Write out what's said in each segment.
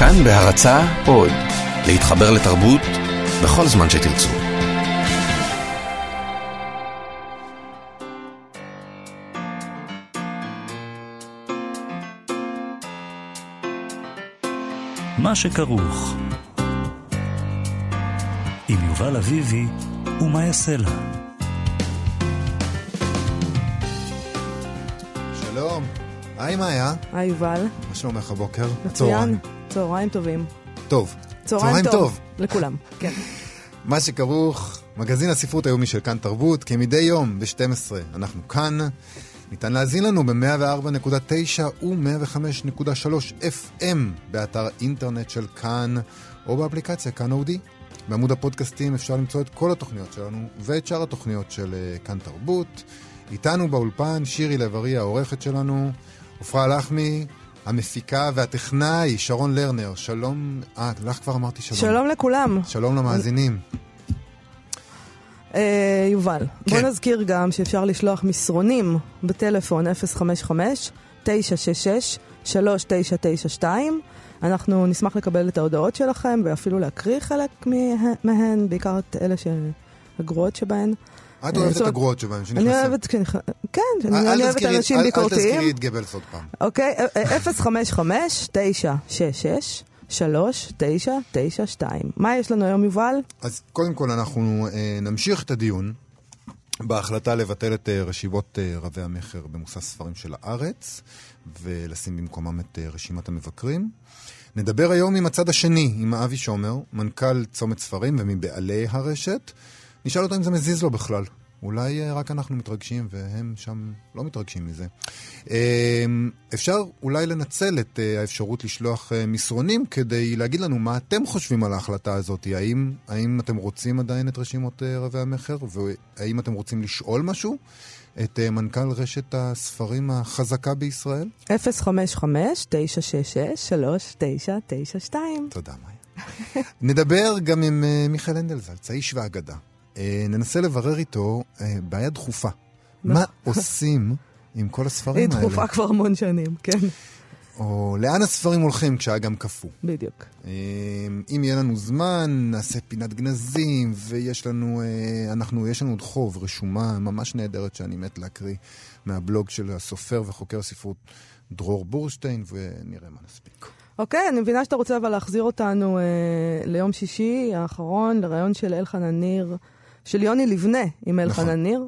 כאן בהרצה עוד, להתחבר לתרבות בכל זמן שתרצו. מה שכרוך עם יובל אביבי ומה יעשה לה. שלום. היי מאיה, היי יובל, מה שלומך הבוקר? מצוין, צהריים טובים. טוב. צהריים טוב. לכולם, כן. מה שכרוך, מגזין הספרות היומי של כאן תרבות, כמדי יום ב-12 אנחנו כאן. ניתן להזין לנו ב-104.9 ו-105.3 FM באתר אינטרנט של כאן, או באפליקציה כאן אודי. בעמוד הפודקאסטים אפשר למצוא את כל התוכניות שלנו ואת שאר התוכניות של אה, כאן תרבות. איתנו באולפן שירי לב-ארי העורכת שלנו, עפרה לחמי, המפיקה והטכנאי שרון לרנר. שלום, אה, לך כבר אמרתי שלום. שלום לכולם. שלום למאזינים. אה, יובל, בוא כן. נזכיר גם שאפשר לשלוח מסרונים בטלפון 055-966-3992. אנחנו נשמח לקבל את ההודעות שלכם ואפילו להקריא חלק מה- מהן, בעיקר את אלה הגרועות שבהן. את אוהבת את הגרועות שבהם, אני שנכנסים. אוהבת, כן, כן, אני אני אוהבת אנשים אל- אל ביקורתיים. תזכירי את גבלס עוד פעם. אוקיי, 055-966-3992. מה יש לנו היום, יובל? אז קודם כל אנחנו אה, נמשיך את הדיון בהחלטה לבטל את אה, רשיבות אה, רבי המכר במוסף ספרים של הארץ ולשים במקומם את אה, רשימת המבקרים. נדבר היום עם הצד השני, עם אבי שומר, מנכ"ל צומת ספרים ומבעלי הרשת. נשאל אותו אם זה מזיז לו בכלל. אולי אה, רק אנחנו מתרגשים והם שם לא מתרגשים מזה. אה, אפשר אולי לנצל את אה, האפשרות לשלוח אה, מסרונים כדי להגיד לנו מה אתם חושבים על ההחלטה הזאת. האם, האם אתם רוצים עדיין את רשימות רבי המכר? והאם אתם רוצים לשאול משהו? את מנכ"ל רשת הספרים החזקה בישראל? 055-966-3992. תודה, מאיה. נדבר גם עם מיכאל הנדלזלץ, האיש והאגדה. אה, ננסה לברר איתו אה, בעיה דחופה. מה עושים עם כל הספרים היא האלה? דחופה כבר המון שנים, כן, או לאן הספרים הולכים כשהאגם קפוא? בדיוק. אה, אם יהיה לנו זמן, נעשה פינת גנזים, ויש לנו, אנחנו, יש לנו עוד חוב, רשומה ממש נהדרת שאני מת להקריא מהבלוג של הסופר וחוקר הספרות דרור בורשטיין, ונראה מה נספיק. אוקיי, אני מבינה שאתה רוצה אבל להחזיר אותנו אה, ליום שישי האחרון, לראיון של אלחנן ניר, של יוני לבנה עם אלחנן נכון. ניר,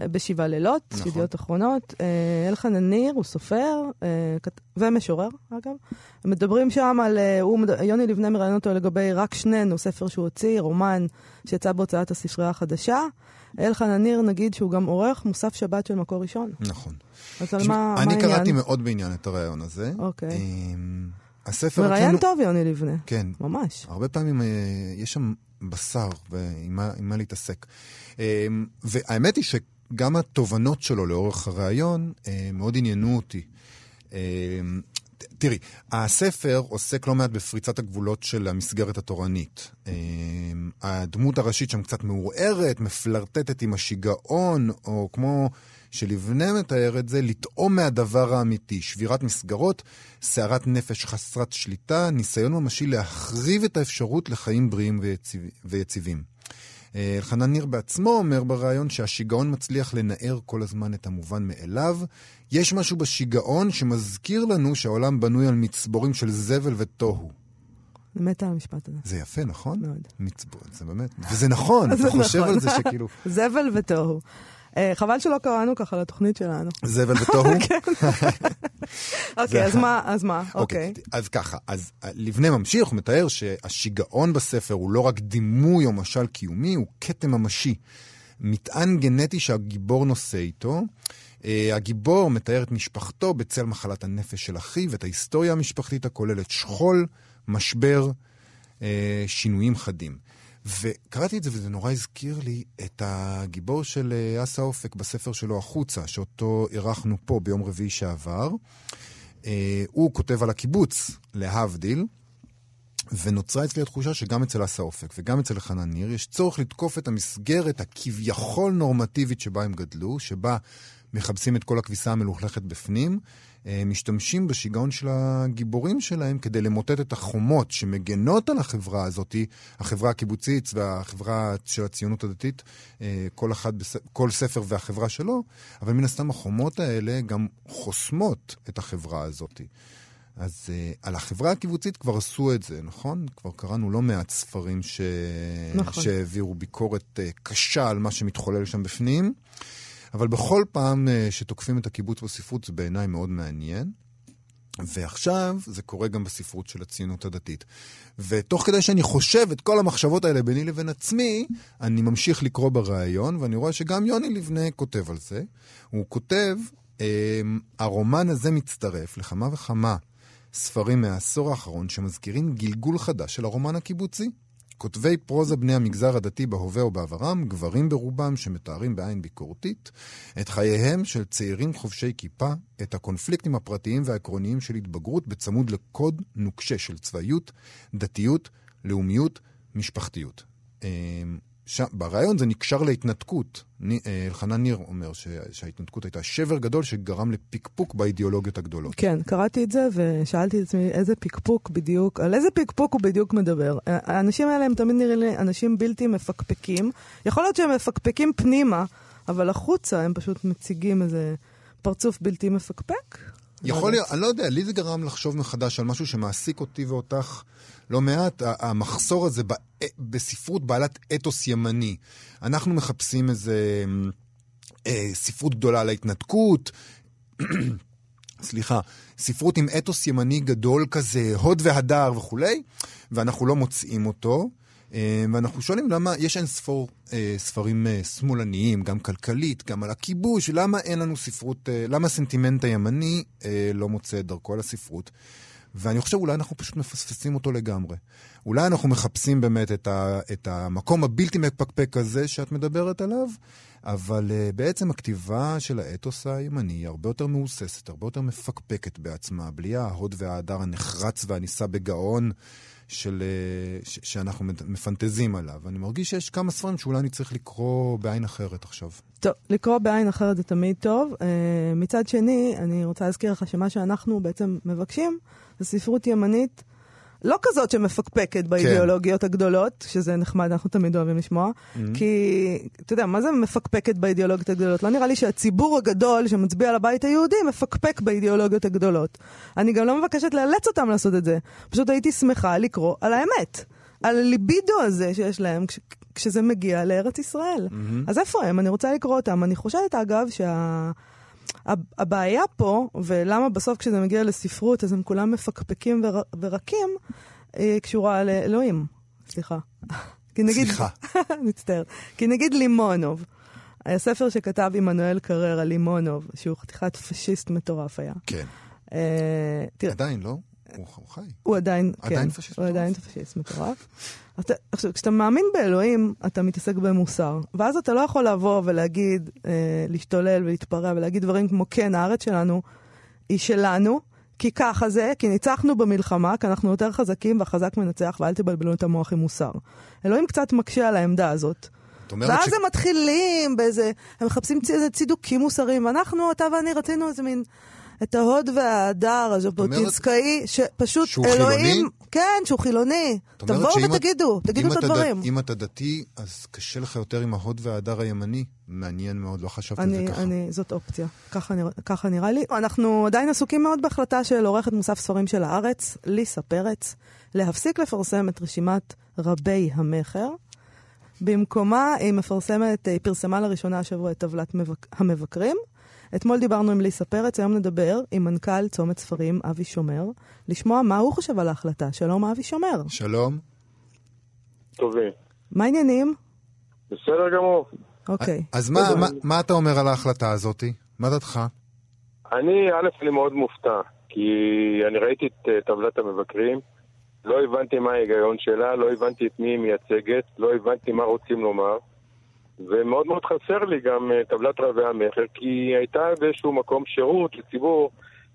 אה, בשבעה לילות, נכון. ידיעות אחרונות. אה, אלחנן ניר הוא סופר אה, כת- ומשורר, אגב. מדברים שם על, הוא, יוני לבנה מראיין אותו לגבי רק שנינו, ספר שהוא הוציא, רומן שיצא בהוצאת הספרייה החדשה. אלחנן ניר, נגיד שהוא גם עורך מוסף שבת של מקור ראשון. נכון. אז על מה מה אני העניין? קראתי מאוד בעניין את הרעיון הזה. אוקיי. אמ, הספר מראיין טוב, יוני לבנה. כן. ממש. הרבה פעמים יש שם בשר ועם מה, מה להתעסק. אה, והאמת היא שגם התובנות שלו לאורך הראיון אה, מאוד עניינו אותי. ת- תראי, הספר עוסק לא מעט בפריצת הגבולות של המסגרת התורנית. אה, הדמות הראשית שם קצת מעורערת, מפלרטטת עם השיגעון, או כמו שלבנה מתאר את זה, לטעום מהדבר האמיתי, שבירת מסגרות, סערת נפש חסרת שליטה, ניסיון ממשי להחריב את האפשרות לחיים בריאים ויציב, ויציבים. אה, אלחנן ניר בעצמו אומר בריאיון שהשיגעון מצליח לנער כל הזמן את המובן מאליו. יש משהו בשיגעון שמזכיר לנו שהעולם בנוי על מצבורים של זבל ותוהו. אני מתה על המשפט הזה. זה יפה, נכון? מאוד. מצבור, זה באמת, וזה נכון, זה אתה חושב נכון. על זה שכאילו, זבל ותוהו. אה, חבל שלא קראנו ככה לתוכנית שלנו. זבל ותוהו? אוקיי, אז מה, אז מה? אוקיי. אז ככה, אז אה, לבנה ממשיך, הוא מתאר שהשיגעון בספר הוא לא רק דימוי או משל קיומי, הוא כתם ממשי. מטען גנטי שהגיבור נושא איתו. Uh, הגיבור מתאר את משפחתו בצל מחלת הנפש של אחיו, את ההיסטוריה המשפחתית הכוללת שכול, משבר, uh, שינויים חדים. וקראתי את זה וזה נורא הזכיר לי את הגיבור של אה, אסא אופק בספר שלו החוצה, שאותו אירחנו פה ביום רביעי שעבר. אה, הוא כותב על הקיבוץ, להבדיל, ונוצרה אצלי התחושה שגם אצל אסא אופק וגם אצל חנן ניר יש צורך לתקוף את המסגרת הכביכול נורמטיבית שבה הם גדלו, שבה מכבסים את כל הכביסה המלוכלכת בפנים, משתמשים בשיגעון של הגיבורים שלהם כדי למוטט את החומות שמגנות על החברה הזאת, החברה הקיבוצית והחברה של הציונות הדתית, אה, כל, אחד, כל ספר והחברה שלו, אבל מן הסתם החומות האלה גם חוסמות את החברה הזאת. אז uh, על החברה הקיבוצית כבר עשו את זה, נכון? כבר קראנו לא מעט ספרים ש... נכון. שהעבירו ביקורת uh, קשה על מה שמתחולל שם בפנים. אבל בכל פעם uh, שתוקפים את הקיבוץ בספרות זה בעיניי מאוד מעניין. ועכשיו זה קורה גם בספרות של הציונות הדתית. ותוך כדי שאני חושב את כל המחשבות האלה ביני לבין עצמי, אני ממשיך לקרוא בריאיון, ואני רואה שגם יוני לבנה כותב על זה. הוא כותב, הרומן הזה מצטרף לכמה וכמה ספרים מהעשור האחרון שמזכירים גלגול חדש של הרומן הקיבוצי. כותבי פרוזה בני המגזר הדתי בהווה ובעברם, גברים ברובם שמתארים בעין ביקורתית, את חייהם של צעירים חובשי כיפה, את הקונפליקטים הפרטיים והעקרוניים של התבגרות בצמוד לקוד נוקשה של צבאיות, דתיות, לאומיות, משפחתיות. אמ, ש... ברעיון זה נקשר להתנתקות. אה, אלחנן ניר אומר ש... שההתנתקות הייתה שבר גדול שגרם לפקפוק באידיאולוגיות הגדולות. כן, קראתי את זה ושאלתי את עצמי איזה פקפוק בדיוק, על איזה פקפוק הוא בדיוק מדבר. האנשים האלה הם תמיד נראים לי אנשים בלתי מפקפקים. יכול להיות שהם מפקפקים פנימה, אבל החוצה הם פשוט מציגים איזה פרצוף בלתי מפקפק. יכול להיות, אני לא יודע, לי זה גרם לחשוב מחדש על משהו שמעסיק אותי ואותך לא מעט, המחסור הזה בספרות בעלת אתוס ימני. אנחנו מחפשים איזה אה, ספרות גדולה על ההתנתקות, סליחה, ספרות עם אתוס ימני גדול כזה, הוד והדר וכולי, ואנחנו לא מוצאים אותו. אה, ואנחנו שואלים למה יש אין ספור אה, ספרים אה, שמאלניים, גם כלכלית, גם על הכיבוש, למה אין לנו ספרות, אה, למה הסנטימנט הימני אה, לא מוצא את דרכו לספרות. ואני חושב אולי אנחנו פשוט מפספסים אותו לגמרי. אולי אנחנו מחפשים באמת את, ה, את המקום הבלתי מפקפק הזה שאת מדברת עליו, אבל uh, בעצם הכתיבה של האתוס הימני היא הרבה יותר מהוססת, הרבה יותר מפקפקת בעצמה, בלי ההוד וההדר הנחרץ והנישא בגאון של, uh, ש, שאנחנו מפנטזים עליו. אני מרגיש שיש כמה ספרים שאולי אני צריך לקרוא בעין אחרת עכשיו. טוב, לקרוא בעין אחרת זה תמיד טוב. Uh, מצד שני, אני רוצה להזכיר לך שמה שאנחנו בעצם מבקשים זה ספרות ימנית. לא כזאת שמפקפקת באידיאולוגיות כן. הגדולות, שזה נחמד, אנחנו תמיד אוהבים לשמוע, mm-hmm. כי, אתה יודע, מה זה מפקפקת באידיאולוגיות הגדולות? לא נראה לי שהציבור הגדול שמצביע על הבית היהודי מפקפק באידיאולוגיות הגדולות. אני גם לא מבקשת לאלץ אותם לעשות את זה. פשוט הייתי שמחה לקרוא על האמת. על הליבידו הזה שיש להם כש, כשזה מגיע לארץ ישראל. Mm-hmm. אז איפה הם? אני רוצה לקרוא אותם. אני חושבת, אגב, שה... הבעיה פה, ולמה בסוף כשזה מגיע לספרות אז הם כולם מפקפקים ור, ורקים, אה, קשורה לאלוהים. סליחה. נגיד, סליחה. מצטער. כי נגיד לימונוב, הספר שכתב עמנואל קרר על לימונוב, שהוא חתיכת פשיסט מטורף היה. כן. אה, תראה, עדיין, לא? הוא חי. הוא עדיין, כן. עדיין פשיסט מטורף. הוא עדיין פשיסט מטורף. עכשיו, כשאתה מאמין באלוהים, אתה מתעסק במוסר. ואז אתה לא יכול לבוא ולהגיד, אה, להשתולל ולהתפרע ולהגיד דברים כמו, כן, הארץ שלנו היא שלנו, כי ככה זה, כי ניצחנו במלחמה, כי אנחנו יותר חזקים והחזק מנצח, ואל תבלבלו את המוח עם מוסר. אלוהים קצת מקשה על העמדה הזאת. ואז ש... הם מתחילים באיזה, הם מחפשים צידוקים מוסריים, ואנחנו, אתה ואני רצינו איזה מין... את ההוד וההדר הז'בוטינסקאי, שפשוט שהוא אלוהים... חילוני? כן, שהוא חילוני. תבואו ותגידו, את, תגידו את הדברים. אם אתה דתי, אז קשה לך יותר עם ההוד וההדר הימני. מעניין מאוד, לא חשבתי על זה ככה. אני, זאת אופציה, ככה, נרא, ככה נראה לי. אנחנו עדיין עסוקים מאוד בהחלטה של עורכת מוסף ספרים של הארץ, ליסה פרץ, להפסיק לפרסם את רשימת רבי המכר. במקומה היא מפרסמת, היא פרסמה לראשונה השבוע את טבלת מבק... המבקרים, אתמול דיברנו עם ליסה פרץ, היום נדבר עם מנכ"ל צומת ספרים, אבי שומר, לשמוע מה הוא חושב על ההחלטה. שלום, אבי שומר. שלום. טובים. מה העניינים? בסדר גמור. אוקיי. אז מה, מה, מה אתה אומר על ההחלטה הזאת? מה דעתך? אני, א', אני מאוד מופתע, כי אני ראיתי את uh, טבלת המבקרים, לא הבנתי מה ההיגיון שלה, לא הבנתי את מי היא מייצגת, לא הבנתי מה רוצים לומר. ומאוד מאוד חסר לי גם אה, טבלת רבי המכר, כי הייתה באיזשהו מקום שירות לציבור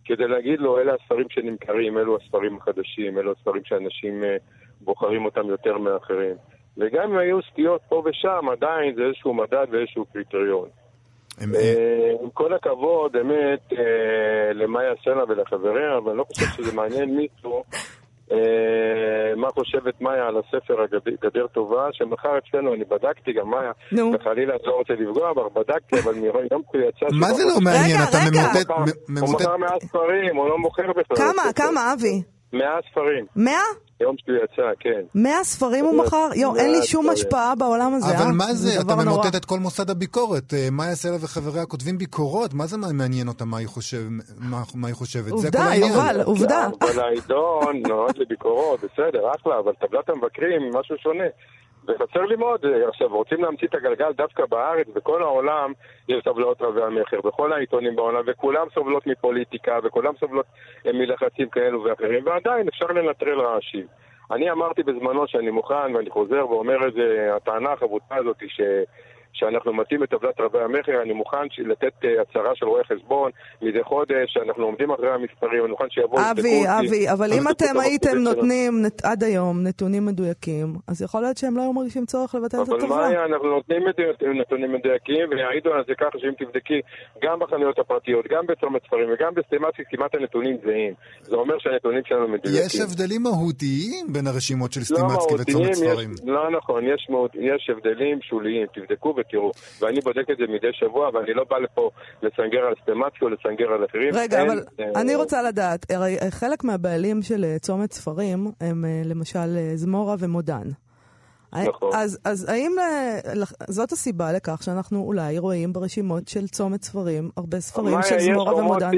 כדי להגיד לו, אלה הספרים שנמכרים, אלו הספרים החדשים, אלו הספרים שאנשים אה, בוחרים אותם יותר מאחרים. וגם אם היו סטיות פה ושם, עדיין זה איזשהו מדד ואיזשהו קריטריון. אה, עם כל הכבוד, אמת, אה, למאיה סלע ולחבריה, אבל אני לא חושב שזה מעניין מישהו אה, מה חושבת מאיה על הספר הגדר טובה, שמחר אצלנו, אני בדקתי גם מאיה, וחלילה את לא רוצה לפגוע בך, בדקתי, אבל מיום שהוא יצא... מה זה לא מעניין? אתה ממוטט... הוא מכר 100 ספרים, הוא לא מוכר בכלל. כמה, כמה, אבי? 100 ספרים. 100? יום שהוא יצא, כן. 100 ספרים הוא מכר? יואו, אין לי שום השפעה בעולם הזה, אבל אה? מה זה? אתה ממוטט את כל מוסד הביקורת. אה, מאיה סלע וחבריה כותבים ביקורות, מה זה מעניין אותה מה היא חושבת? עובדה, יובל, עובדה. אבל העיתון נועד לביקורות, בסדר, אחלה, אבל טבלת המבקרים, היא משהו שונה. וחסר לי מאוד, אה, עכשיו, רוצים להמציא את הגלגל דווקא בארץ, בכל העולם יש טבלאות רבי המכר, בכל העיתונים בעולם, וכולם סובלות מפוליטיקה, וכולם סובלות אה, מלחצים כאלו ואחרים, ועדיין אפשר לנטרל רעשים. אני אמרתי בזמנו שאני מוכן, ואני חוזר ואומר את זה, הטענה החבוטה הזאת ש... שאנחנו מתאים את טבלת רבי המכר, אני מוכן לתת אה, הצהרה של רואה חשבון מדי חודש, שאנחנו עומדים אחרי המספרים, אני מוכן שיבואו... אבי. אבי, אבל אם אתם הייתם. נותנים נת- עד היום נתונים מדויקים, אז יכול להיות שהם לא היו מרגישים צורך לבטל את אבל הטבלה. מאיה, אנחנו נותנים נתונים מדויקים, ויעידו על זה ככה שאם תבדקי גם בחנויות הפרטיות, גם בצומת ספרים וגם בסטימצקי, כמעט הנתונים זהים. זה אומר שהנתונים שלנו מדויקים. יש הבדלים מהותיים בין הרשימות של לא סטימצקי וצומת יש- ספרים. לא נכון, יש מהות- יש הבדלים שוליים, תבדקו ותראו. ואני בודק את זה מדי שבוע, ואני לא בא לפה לסנגר על סטימצקי או לסנגר על אחרים. רגע, אין, אבל אה, אני רוצה לדעת, הרי חלק מהבעלים של אה, צומת ספרים הם אה, למשל אה, זמורה ומודן. נכון. אז, אז האם אה, זאת הסיבה לכך שאנחנו אולי רואים ברשימות של צומת ספרים הרבה ספרים של זמורה ומודן?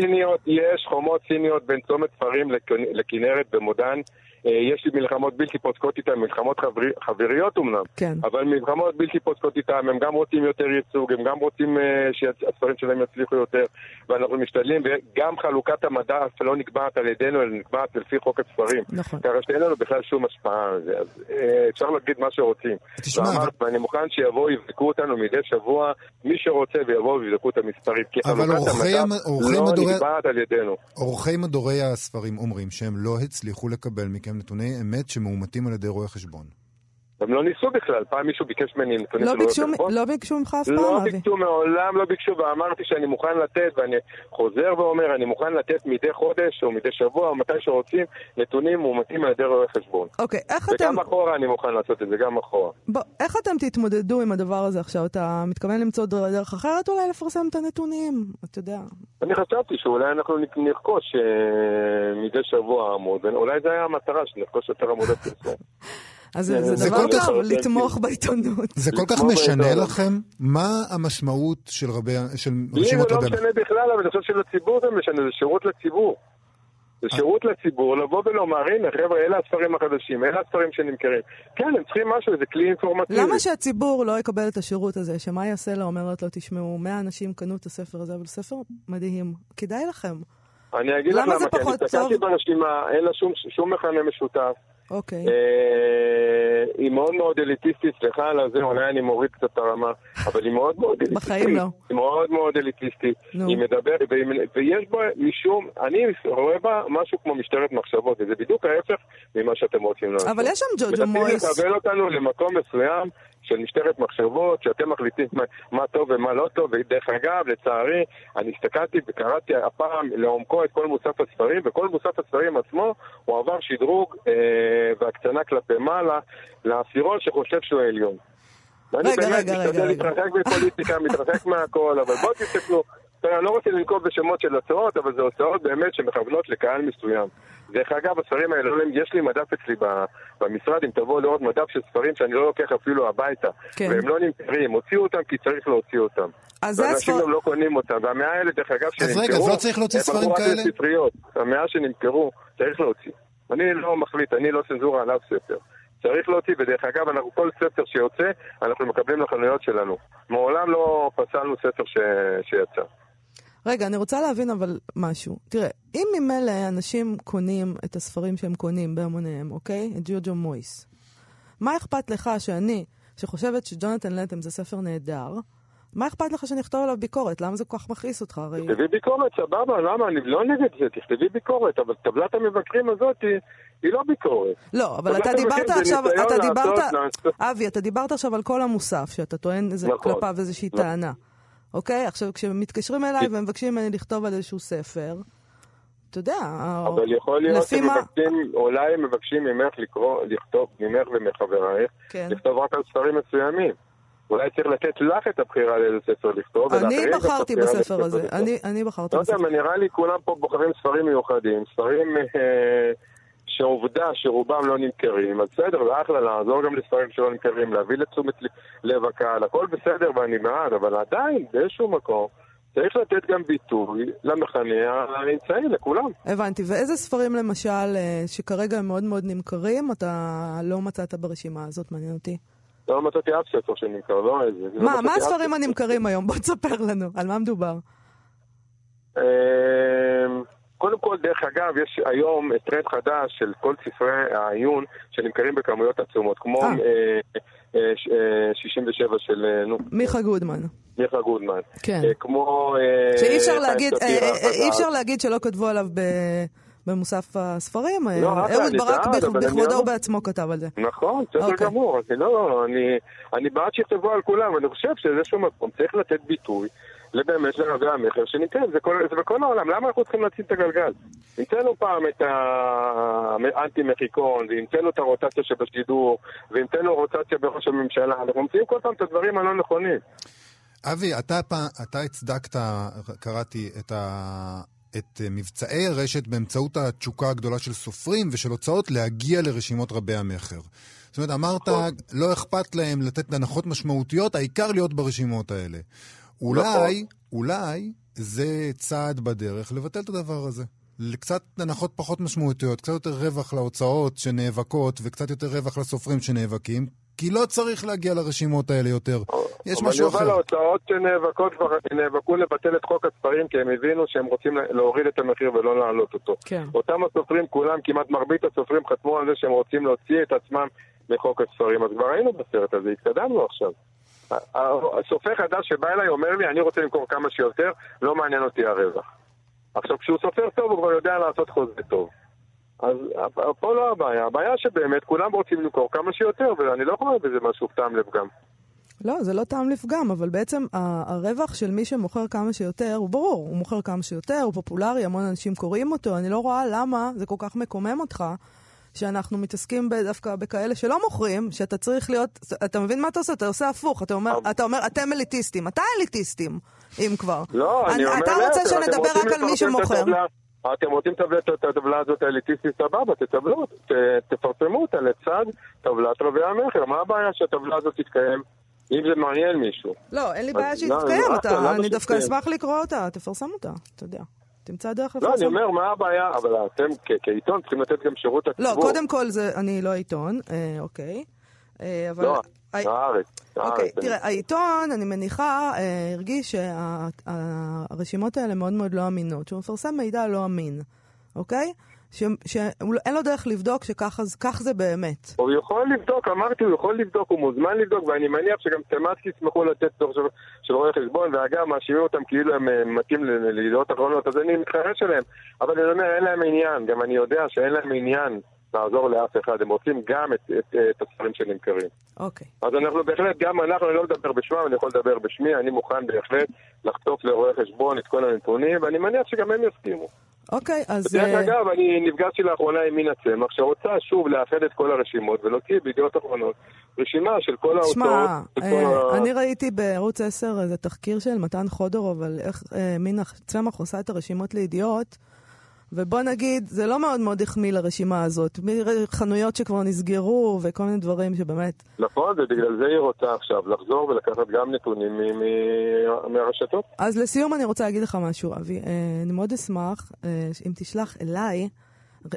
יש חומות ציניות בין צומת ספרים לכ- לכנרת במודן. אה, יש לי מלחמות בלתי פוסקות איתם, מלחמות חברי- חבריות אמנם, כן. אבל מלחמות בלתי פוסקות איתם, הם גם רוצים יותר ייצוג, הם גם רוצים אה, שהספרים שלהם יצליחו יותר, ואנחנו משתדלים, וגם חלוקת המדף לא נקבעת על ידינו, אלא נקבעת לפי חוק הספרים. נכון. ככה שאין לנו בכלל שום השפעה על זה, אז אה, אפשר להגיד מה שרוצים. תשמע, ואמרת, אבל- ואני מוכן שיבואו, יבדקו אותנו מדי שבוע, מי שרוצה ויבואו ויבדקו את המספרים. כי חלוקת המדף המ- לא מדורי- נקבעת על ידינו. עורכי מדורי הספרים אומרים שהם לא הצליחו לקבל מכם נתוני אמת שמאומתים על ידי רואה חשבון. הם לא ניסו בכלל, פעם מישהו ביקש ממני נתונים לא ביקשו? לא ביקשו ממך אף לא פעם, אבי. ביקשו, מעולם לא ביקשו, ואמרתי שאני מוכן לתת, ואני חוזר ואומר, אני מוכן לתת מדי חודש או מדי שבוע או מתי שרוצים נתונים מאומתים על ידי רואה חשבון. אוקיי, איך אתם... וגם אחורה אני מוכן לעשות את זה, גם אחורה. בוא, איך אתם תתמודדו עם הדבר הזה עכשיו? אתה מתכוון למצוא דר- דרך אחרת אולי לפרסם את הנתונים? אתה יודע. אני חשבתי שאולי אנחנו נרכוש אה, מדי שבוע עמוד, אולי זו הייתה המטרה, שנרכוש יותר עמודי פרסום. אז זה, זה זה דבר כל כך- טוב, לתמוך בעיתונות. זה כל כך משנה בעיתון. לכם? מה המשמעות של רבי- של לי זה רשימות לא רבי... משנה בכלל, אבל אני חושב שלציבור זה משנה, זה שירות לציבור. זה שירות לציבור לבוא ולומר, הנה חבר'ה, אלה הספרים החדשים, אלה הספרים שנמכרים. כן, הם צריכים משהו, זה כלי אינפורמטיבי. למה שהציבור לא יקבל את השירות הזה, שמאיה סלע אומרת לו, תשמעו, 100 אנשים קנו את הספר הזה, אבל ספר מדהים, כדאי לכם. אני אגיד לך למה כי אני הסתכלתי? ברשימה, אין לה שום- שום מכנה משותף. אוקיי. אה, היא מאוד מאוד אליטיסטית, סליחה על הזה, אולי אני מוריד קצת את הרמה, אבל היא מאוד מאוד אליטיסטית. בחיים לא. היא מאוד מאוד אליטיסטית. היא מדברת, ויש בה משום, אני רואה בה משהו כמו משטרת מחשבות, וזה בדיוק ההפך ממה שאתם רוצים לעשות. אבל יש שם ג'וג'ו מנסים מויס. לקבל אותנו למקום מסוים של משטרת מחשבות, שאתם מחליטים מה, מה טוב ומה לא טוב, ודרך אגב, לצערי, אני הסתכלתי וקראתי הפעם לעומקו את כל מוסף הספרים, וכל מוסף הספרים עצמו הוא עבר שדרוג אה, והקצנה כלפי מעלה לעשירון שחושב שהוא העליון. ואני רגע, באמת רגע, משתדל. להתרחק מפוליטיקה, מתרחק מהכל, אבל בואו תסתכלו. אני לא רוצה לנקוב בשמות של הוצאות, אבל זה הוצאות באמת שמכוונות לקהל מסוים. דרך אגב, הספרים האלה, לא- יש לי מדף אצלי במשרד, אם תבואו לראות מדף של ספרים שאני לא לוקח אפילו הביתה. כן. והם לא נמכרים, הוציאו אותם כי צריך להוציא אותם. אז זה ואנשים. גם לא קונים אותם. והמאה האלה, דרך אגב, אז שנמכרו... רגע, אז לא צריך להוציא ספרים כאלה? המאה שנמכרו, צריך להוציא. אני לא מחליט, אני לא צנזורה על אף ספר. צריך להוציא, ודרך אגב, אנחנו כל ספר שיוצא, אנחנו מקבלים לחנויות שלנו. מעולם לא פסלנו ספר ש... שיצא. רגע, אני רוצה להבין אבל משהו. תראה, אם ממילא אנשים קונים את הספרים שהם קונים בהמוניהם, אוקיי? את ג'וג'ו מויס, מה אכפת לך שאני, שחושבת שג'ונתן לטם זה ספר נהדר, מה אכפת לך שאני אכתוב עליו ביקורת? למה זה כל כך מכעיס אותך? הרי... תכתבי ביקורת, סבבה, למה? אני לא נגד זה, תכתבי ביקורת, אבל טבלת המבקרים הזאת היא, היא לא ביקורת. לא, אבל אתה דיברת עכשיו, אתה דיברת, לעשות- אבי, אתה דיברת עכשיו על כל המוסף, שאתה טוען איזה נכון, כלפיו איזושהי נכון. אוקיי? עכשיו, כשמתקשרים אליי ומבקשים ממני לכתוב על איזשהו ספר, אתה יודע, אבל יכול להיות. שמבקשים, אולי מבקשים ממך לקרוא, לכתוב, ממך ומחברייך, כן. לכתוב רק על ספרים מסוימים. אולי צריך לתת לך את הבחירה לאיזה ספר לכתוב. אני בחרתי בספר הזה. אני, אני בחרתי לא בספר. יודע, נראה לי כולם פה בוחרים ספרים מיוחדים, ספרים אה, שעובדה שרובם לא נמכרים, אז בסדר, זה אחלה לעזור גם לספרים שלא נמכרים, להביא לתשומת לב הקהל, הכל בסדר ואני בעד, אבל עדיין, באיזשהו מקום, צריך לתת גם ביטוי למכנה האמצעי, לכולם. הבנתי. ואיזה ספרים למשל, אה, שכרגע הם מאוד מאוד נמכרים, אתה לא מצאת ברשימה הזאת, מעניין אותי. לא מצאתי אף ספר שנמכר, לא איזה. לא מה, מצאתי מה הספרים ספר. הנמכרים היום? בוא תספר לנו, על מה מדובר? קודם כל, דרך אגב, יש היום טרנד חדש של כל ספרי העיון שנמכרים בכמויות עצומות, כמו אה. אה, אה, ש- אה, 67 של, אה, נו, מיכה גודמן. מיכה גודמן. כן. אה, כמו... שאי אפשר להגיד. אי אפשר להגיד שלא כתבו עליו ב- במוסף הספרים. לא, אהוד ברק בכבודו ובעצמו כתב על זה. נכון, בסדר אוקיי. גמור. אני לא, אני, אני בעד שיכתבו על כולם, אני חושב שבאיזשהו מקום צריך לתת ביטוי לבאמת לרבי המכר שניתן, זה, כל, זה בכל העולם, למה אנחנו צריכים להציל את הגלגל? המצאנו פעם את האנטי מחיקון, והמצאנו את הרוטציה שבשידור, והמצאנו רוטציה בראש הממשלה, אנחנו ממציאים כל פעם את הדברים הלא נכונים. אבי, אתה, אתה הצדקת, קראתי, את, ה, את מבצעי הרשת באמצעות התשוקה הגדולה של סופרים ושל הוצאות להגיע לרשימות רבי המכר. זאת אומרת, אמרת, לא אכפת להם לתת הנחות משמעותיות, העיקר להיות ברשימות האלה. אולי, אולי זה צעד בדרך לבטל את הדבר הזה. לקצת הנחות פחות משמעותיות, קצת יותר רווח להוצאות שנאבקות וקצת יותר רווח לסופרים שנאבקים, כי לא צריך להגיע לרשימות האלה יותר. יש משהו אבל אחר. יובל, ההוצאות שנאבקות כבר נאבקו לבטל את חוק הספרים כי הם הבינו שהם רוצים להוריד את המחיר ולא להעלות אותו. כן. אותם הסופרים כולם, כמעט מרבית הסופרים חתמו על זה שהם רוצים להוציא את עצמם מחוק הספרים. אז כבר היינו בסרט הזה, התקדמנו עכשיו. הסופר חדש שבא אליי אומר לי, אני רוצה למכור כמה שיותר, לא מעניין אותי הרווח. עכשיו, כשהוא סופר טוב, הוא כבר יודע לעשות חוזה טוב. אז פה לא הבעיה, הבעיה שבאמת כולם רוצים למכור כמה שיותר, ואני לא רואה בזה משהו טעם לפגם. לא, זה לא טעם לפגם, אבל בעצם הרווח של מי שמוכר כמה שיותר הוא ברור. הוא מוכר כמה שיותר, הוא פופולרי, המון אנשים קוראים אותו. אני לא רואה למה זה כל כך מקומם אותך. שאנחנו מתעסקים דווקא בכאלה שלא מוכרים, שאתה צריך להיות, אתה מבין מה אתה עושה? אתה עושה הפוך, אתה אומר, אתה אומר, אתם אליטיסטים. אתה אליטיסטים, אם כבר. לא, אני אומר אתה רוצה שנדבר רק על מי שמוכר. אתם רוצים את הטבלה הזאת האליטיסטית, סבבה, תטבלו, תפרסמו אותה לצד טבלת רבי המכר. מה הבעיה שהטבלה הזאת תתקיים, אם זה מעניין מישהו? לא, אין לי בעיה לא, שהיא תתקיים, לא, למה אני דווקא? אשמח לקרוא אותה, תפרסם אותה, אתה יודע. תמצא דרך לא, אני לפרסם. אומר, מה הבעיה? אבל אתם כעיתון צריכים לתת גם שירות לא, לציבור. קודם כל זה, אני לא עיתון, אה, אוקיי. אה, אבל... לא, הארץ. אוקיי. תראה, העיתון, אני מניחה, אה, הרגיש שהרשימות האלה מאוד מאוד לא אמינות, שהוא מפרסם מידע לא אמין, אוקיי? שאין לו דרך לבדוק שכך זה באמת. הוא יכול לבדוק, אמרתי, הוא יכול לבדוק, הוא מוזמן לבדוק, ואני מניח שגם סטמאסקי ישמחו לתת דוח של- של רואי חשבון, ואגב, מאשימים אותם כאילו הם אה, מתאים לידיעות אחרונות, אז אני מתחרש עליהם. אבל אני אומר, אין להם עניין, גם אני יודע שאין להם עניין לעזור לאף אחד, הם רוצים גם את, את, את הספרים שנמכרים. אוקיי. אז אנחנו בהחלט, גם אנחנו, אני לא מדבר בשמם, אני יכול לדבר בשמי, אני מוכן בהחלט לחטוף לרואי חשבון את כל הנתונים, ואני מניח שגם הם יסכימו. אוקיי, אז... דרך אה, אגב, אני נפגשתי לאחרונה עם מינה צמח, שרוצה שוב לאחד את כל הרשימות ולהוציא בידיעות אחרונות רשימה של כל ההוצאות. שמע, אה, אני ראיתי בערוץ 10 איזה תחקיר של מתן חודורוב על איך אה, מינה צמח עושה את הרשימות לידיעות, ובוא נגיד, זה לא מאוד מאוד החמיא לרשימה הזאת. חנויות שכבר נסגרו וכל מיני דברים שבאמת... נכון, ובגלל זה היא רוצה עכשיו לחזור ולקחת גם נתונים מ- מ- מהרשתות. אז לסיום אני רוצה להגיד לך משהו, אבי. אה, אני מאוד אשמח אה, אם תשלח אליי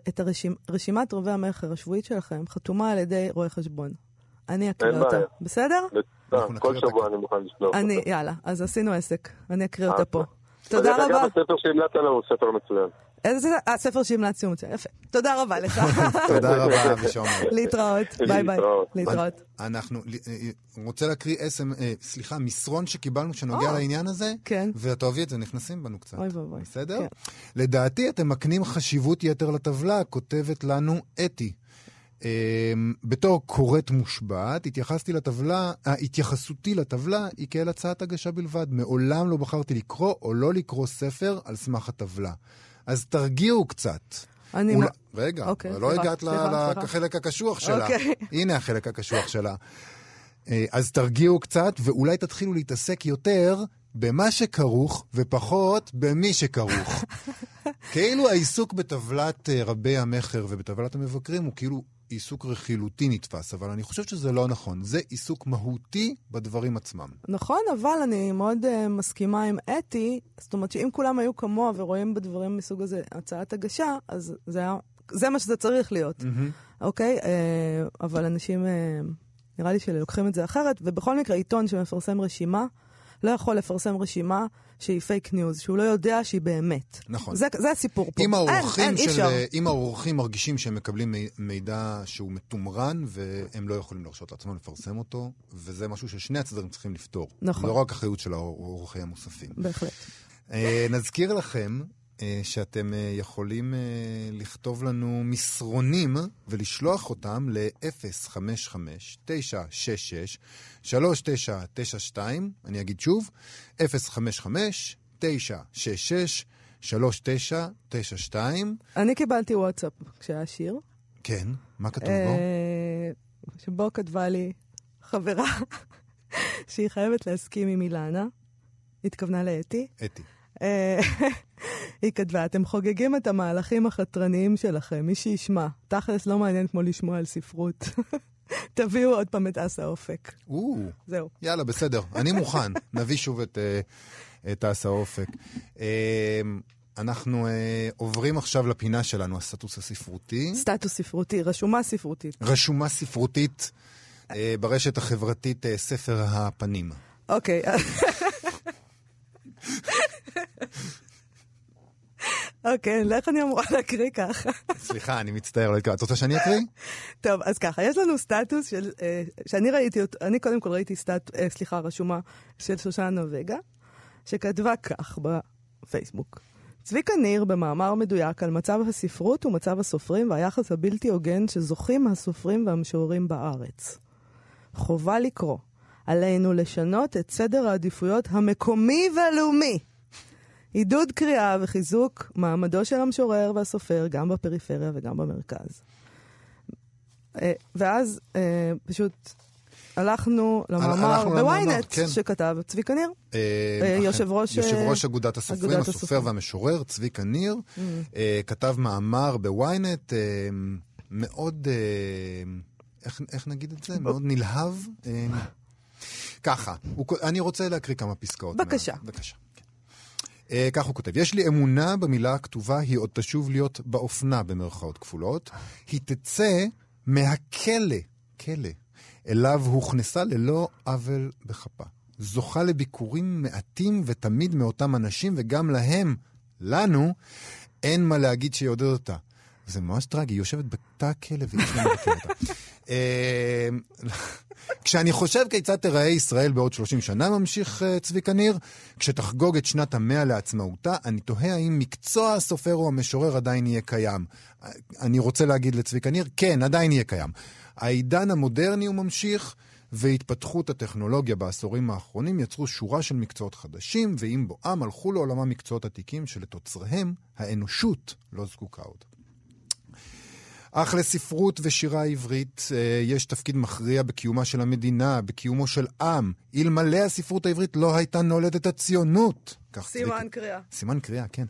את הרשימ... רשימת רובי המכר השבועית שלכם, חתומה על ידי רואה חשבון. אני אקריא אין אותה. בעיה. בסדר? אנחנו כל שבוע אני מוכן לשלוח. אני, אותה. יאללה, אז עשינו עסק. אני אקריא אותה אה, פה. תודה אגב, רבה. הספר שהמלצת לנו הוא ספר מצוין. הספר שהמלצתי הוא מצוין. יפה. תודה רבה לך. תודה רבה, אבי שומר. להתראות. ביי ביי. להתראות. אנחנו, אה, רוצה להקריא אסם, אה, סליחה, מסרון שקיבלנו שנוגע אה, לעניין הזה, כן. ותאהבי את זה, נכנסים בנו קצת. אוי ואבוי. בסדר? כן. לדעתי אתם מקנים חשיבות יתר לטבלה, כותבת לנו אתי. בתור קוראת מושבעת, התייחסתי לטבלה, אה, התייחסותי לטבלה היא כאל הצעת הגשה בלבד. מעולם לא בחרתי לקרוא או לא לקרוא ספר על סמך הטבלה. אז תרגיעו קצת. אני... מ- רגע, אוקיי, לא סליחה, הגעת סליחה. לחלק הקשוח שלה. אוקיי. הנה החלק הקשוח שלה. אה, אז תרגיעו קצת, ואולי תתחילו להתעסק יותר במה שכרוך, ופחות במי שכרוך. כאילו העיסוק בטבלת אה, רבי המכר ובטבלת המבקרים הוא כאילו עיסוק רכילותי נתפס, אבל אני חושב שזה לא נכון. זה עיסוק מהותי בדברים עצמם. נכון, אבל אני מאוד uh, מסכימה עם אתי, זאת אומרת שאם כולם היו כמוה ורואים בדברים מסוג הזה הצעת הגשה, אז זה, היה, זה מה שזה צריך להיות, אוקיי? אה, אבל אנשים, אה, נראה לי שלוקחים את זה אחרת, ובכל מקרה עיתון שמפרסם רשימה, לא יכול לפרסם רשימה שהיא fake news, שהוא לא יודע שהיא באמת. נכון. זה, זה הסיפור פה. אם אין, האורחים, אין, אי של, אפשר. אם האורחים מרגישים שהם מקבלים מי- מידע שהוא מתומרן, והם לא יכולים להרשות לעצמם לפרסם אותו, וזה משהו ששני הצדדים צריכים לפתור. נכון. לא רק אחריות של האורחים המוספים. בהחלט. אה, נזכיר לכם שאתם אה, יכולים אה, לכתוב לנו מסרונים ולשלוח אותם ל-055-966-3992. אני אגיד שוב, 055-966-3992. אני קיבלתי וואטסאפ כשהיה שיר, כן, מה כתוב בו? אה, שבו כתבה לי חברה שהיא חייבת להסכים עם אילנה, התכוונה לאתי. אתי. אה, היא כתבה, אתם חוגגים את המהלכים החתרניים שלכם, מי שישמע. תכלס לא מעניין כמו לשמוע על ספרות. תביאו עוד פעם את אסה אופק. או, זהו. יאללה, בסדר, אני מוכן. נביא שוב את, אה, את אסה אופק. אה, אנחנו אה, עוברים עכשיו לפינה שלנו, הסטטוס הספרותי. סטטוס ספרותי, רשומה ספרותית. רשומה ספרותית אה, ברשת החברתית אה, ספר הפנים. אוקיי. אוקיי, איך אני אמורה להקריא ככה? סליחה, אני מצטער, לא התכוונתי. את רוצה שאני אקריא? טוב, אז ככה, יש לנו סטטוס של, אה, שאני ראיתי אותו, אני קודם כל ראיתי סטט, אה, סליחה, רשומה של שושנה וגה, שכתבה כך בפייסבוק. צביקה ניר במאמר מדויק על מצב הספרות ומצב הסופרים והיחס הבלתי הוגן שזוכים הסופרים והמשוררים בארץ. חובה לקרוא. עלינו לשנות את סדר העדיפויות המקומי והלאומי. עידוד קריאה וחיזוק מעמדו של המשורר והסופר גם בפריפריה וגם במרכז. אה, ואז אה, פשוט הלכנו למאמר בוויינט כן. שכתב צביקה ניר. אה. יושב ראש, יושב ראש אגודת הסופרים, אגודת הסופר הסופרים. והמשורר, צביקה ניר, Mm. אה, כתב מאמר בוויינט אה, מאוד, אה, איך, איך נגיד את זה? מאוד נלהב. ככה, הוא, אני רוצה להקריא כמה פסקאות. בבקשה. מה, בבקשה. אה, כך הוא כותב, יש לי אמונה במילה הכתובה, היא עוד תשוב להיות באופנה במרכאות כפולות. היא תצא מהכלא, כלא, אליו הוכנסה ללא עוול בכפה. זוכה לביקורים מעטים ותמיד מאותם אנשים, וגם להם, לנו, אין מה להגיד שיעודד אותה. זה ממש טרגי, היא יושבת בתא הכלא ואיש לא מבקר אותה. אה, כשאני חושב כיצד תיראה ישראל בעוד 30 שנה, ממשיך אה, צביקה ניר, כשתחגוג את שנת המאה לעצמאותה, אני תוהה האם מקצוע הסופר או המשורר עדיין יהיה קיים. אה, אני רוצה להגיד לצביקה ניר, כן, עדיין יהיה קיים. העידן המודרני הוא ממשיך, והתפתחות הטכנולוגיה בעשורים האחרונים יצרו שורה של מקצועות חדשים, ועם בואם הלכו לעולמם מקצועות עתיקים שלתוצריהם האנושות לא זקוקה עוד. אך לספרות ושירה עברית אה, יש תפקיד מכריע בקיומה של המדינה, בקיומו של עם. אלמלא הספרות העברית לא הייתה נולדת הציונות. כך סימן קריאה. סימן קריאה, כן.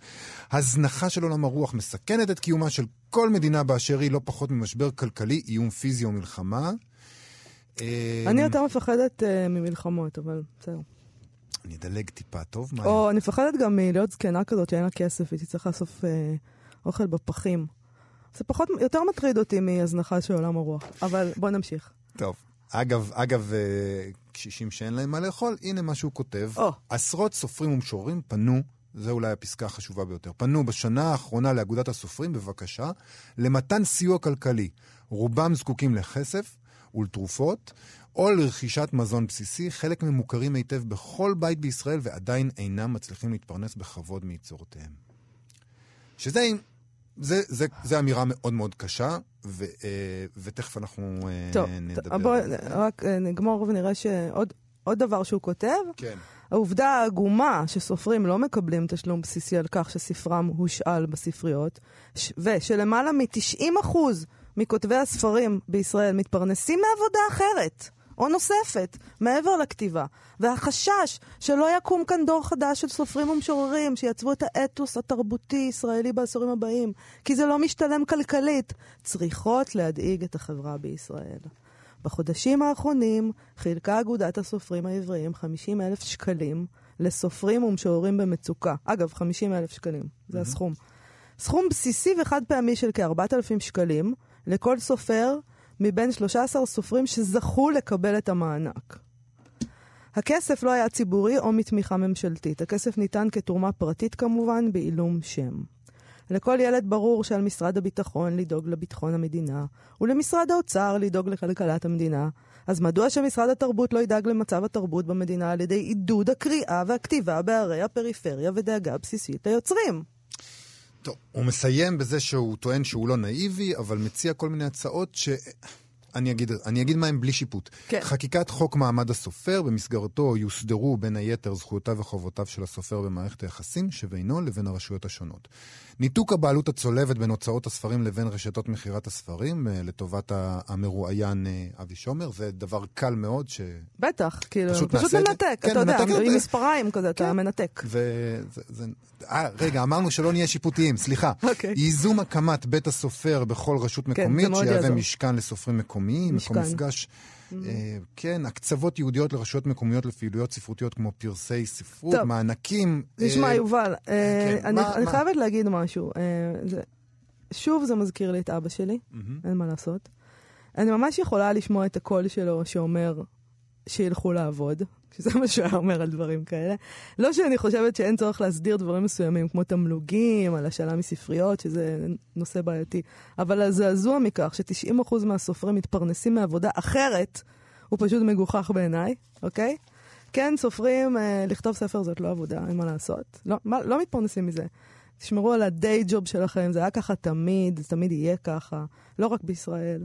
הזנחה של עולם הרוח מסכנת את קיומה של כל מדינה באשר היא, לא פחות ממשבר כלכלי, איום פיזי או מלחמה. אני יותר מפחדת אה, ממלחמות, אבל בסדר. אני אדלג טיפה, טוב? או אני מפחדת גם מלהיות זקנה כזאת שאין לה כסף, והיא תצטרך לאסוף אה, אוכל בפחים. זה פחות, יותר מטריד אותי מהזנחה של עולם הרוח. אבל בוא נמשיך. טוב. אגב, אגב, אה, קשישים שאין להם מה לאכול, הנה מה שהוא כותב. או. עשרות סופרים ומשוררים פנו, זו אולי הפסקה החשובה ביותר, פנו בשנה האחרונה לאגודת הסופרים בבקשה למתן סיוע כלכלי. רובם זקוקים לכסף ולתרופות, או לרכישת מזון בסיסי, חלק מהם מוכרים היטב בכל בית בישראל ועדיין אינם מצליחים להתפרנס בכבוד מיצירותיהם. שזה, זה, זה, זה אמירה מאוד מאוד קשה, ו, אה, ותכף אנחנו אה, טוב, נדבר. בואו על זה. רק אה, נגמור ונראה שעוד עוד דבר שהוא כותב, כן. העובדה העגומה שסופרים לא מקבלים תשלום בסיסי על כך שספרם הושאל בספריות, ושלמעלה מ-90% מכותבי הספרים בישראל מתפרנסים מעבודה אחרת. או נוספת, מעבר לכתיבה. והחשש שלא יקום כאן דור חדש של סופרים ומשוררים שיעצבו את האתוס התרבותי-ישראלי בעשורים הבאים, כי זה לא משתלם כלכלית, צריכות להדאיג את החברה בישראל. בחודשים האחרונים חילקה אגודת הסופרים העבריים 50 אלף שקלים לסופרים ומשוררים במצוקה. אגב, 50 אלף שקלים, זה הסכום. סכום בסיסי וחד פעמי של כ-4,000 שקלים לכל סופר מבין 13 סופרים שזכו לקבל את המענק. הכסף לא היה ציבורי או מתמיכה ממשלתית. הכסף ניתן כתרומה פרטית כמובן, בעילום שם. לכל ילד ברור שעל משרד הביטחון לדאוג לביטחון המדינה, ולמשרד האוצר לדאוג לכלכלת המדינה. אז מדוע שמשרד התרבות לא ידאג למצב התרבות במדינה על ידי עידוד הקריאה והכתיבה בערי הפריפריה ודאגה בסיסית ליוצרים? טוב, הוא מסיים בזה שהוא טוען שהוא לא נאיבי, אבל מציע כל מיני הצעות ש... אני אגיד, אני אגיד מהם בלי שיפוט. כן. חקיקת חוק מעמד הסופר, במסגרתו יוסדרו בין היתר זכויותיו וחובותיו של הסופר במערכת היחסים שבינו לבין הרשויות השונות. ניתוק הבעלות הצולבת בין הוצאות הספרים לבין רשתות מכירת הספרים, אה, לטובת המרואיין אה, אבי שומר, זה דבר קל מאוד ש... בטח, כאילו, פשוט פשוט, זה. מנתק, כן, אתה יודע, עם זה. מספריים כזה, אתה כן. מנתק. וזה... זה... אה, רגע, אמרנו שלא נהיה שיפוטיים, סליחה. אוקיי. ייזום הקמת בית הסופר בכל רשות זה מקומית, מאוד שיהווה. משכן לסופרים מקומיים, מקום משכן. מפגש. אה, כן, הקצבות ייעודיות לרשויות מקומיות לפעילויות ספרותיות כמו פרסי ספרות, טוב. מענקים. אה, יובל, אה, כן, אני מה- אני מה? חייבת להגיד משהו. זה- שוב זה מזכיר לי את אבא שלי, מהמם. אין מה לעשות. אני ממש יכולה לשמוע את הקול שלו שאומר שילכו לעבוד, שזה מה שהוא היה אומר על דברים כאלה. לא שאני חושבת שאין צורך להסדיר דברים מסוימים, כמו תמלוגים, על השאלה מספריות, שזה נושא בעייתי, אבל הזעזוע מכך ש-90% מהסופרים מתפרנסים מעבודה אחרת, הוא פשוט מגוחך בעיניי, אוקיי? כן, סופרים, אה, לכתוב ספר זאת לא עבודה, אין מה לעשות. לא, מה, לא מתפרנסים מזה. תשמרו על הדיי ג'וב שלכם, זה היה ככה תמיד, זה תמיד יהיה ככה, לא רק בישראל.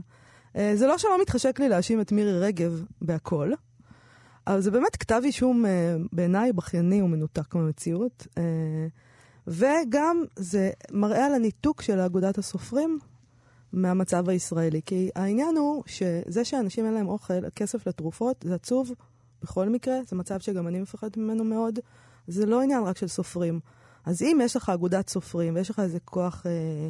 אה, זה לא שלא מתחשק לי להאשים את מירי רגב בהכל, אבל זה באמת כתב אישום אה, בעיניי בכייני ומנותק מהמציאות. אה, וגם זה מראה על הניתוק של אגודת הסופרים מהמצב הישראלי. כי העניין הוא שזה שאנשים אין להם אוכל, כסף לתרופות, זה עצוב בכל מקרה, זה מצב שגם אני מפחדת ממנו מאוד. זה לא עניין רק של סופרים. אז אם יש לך אגודת סופרים ויש לך איזה כוח אה,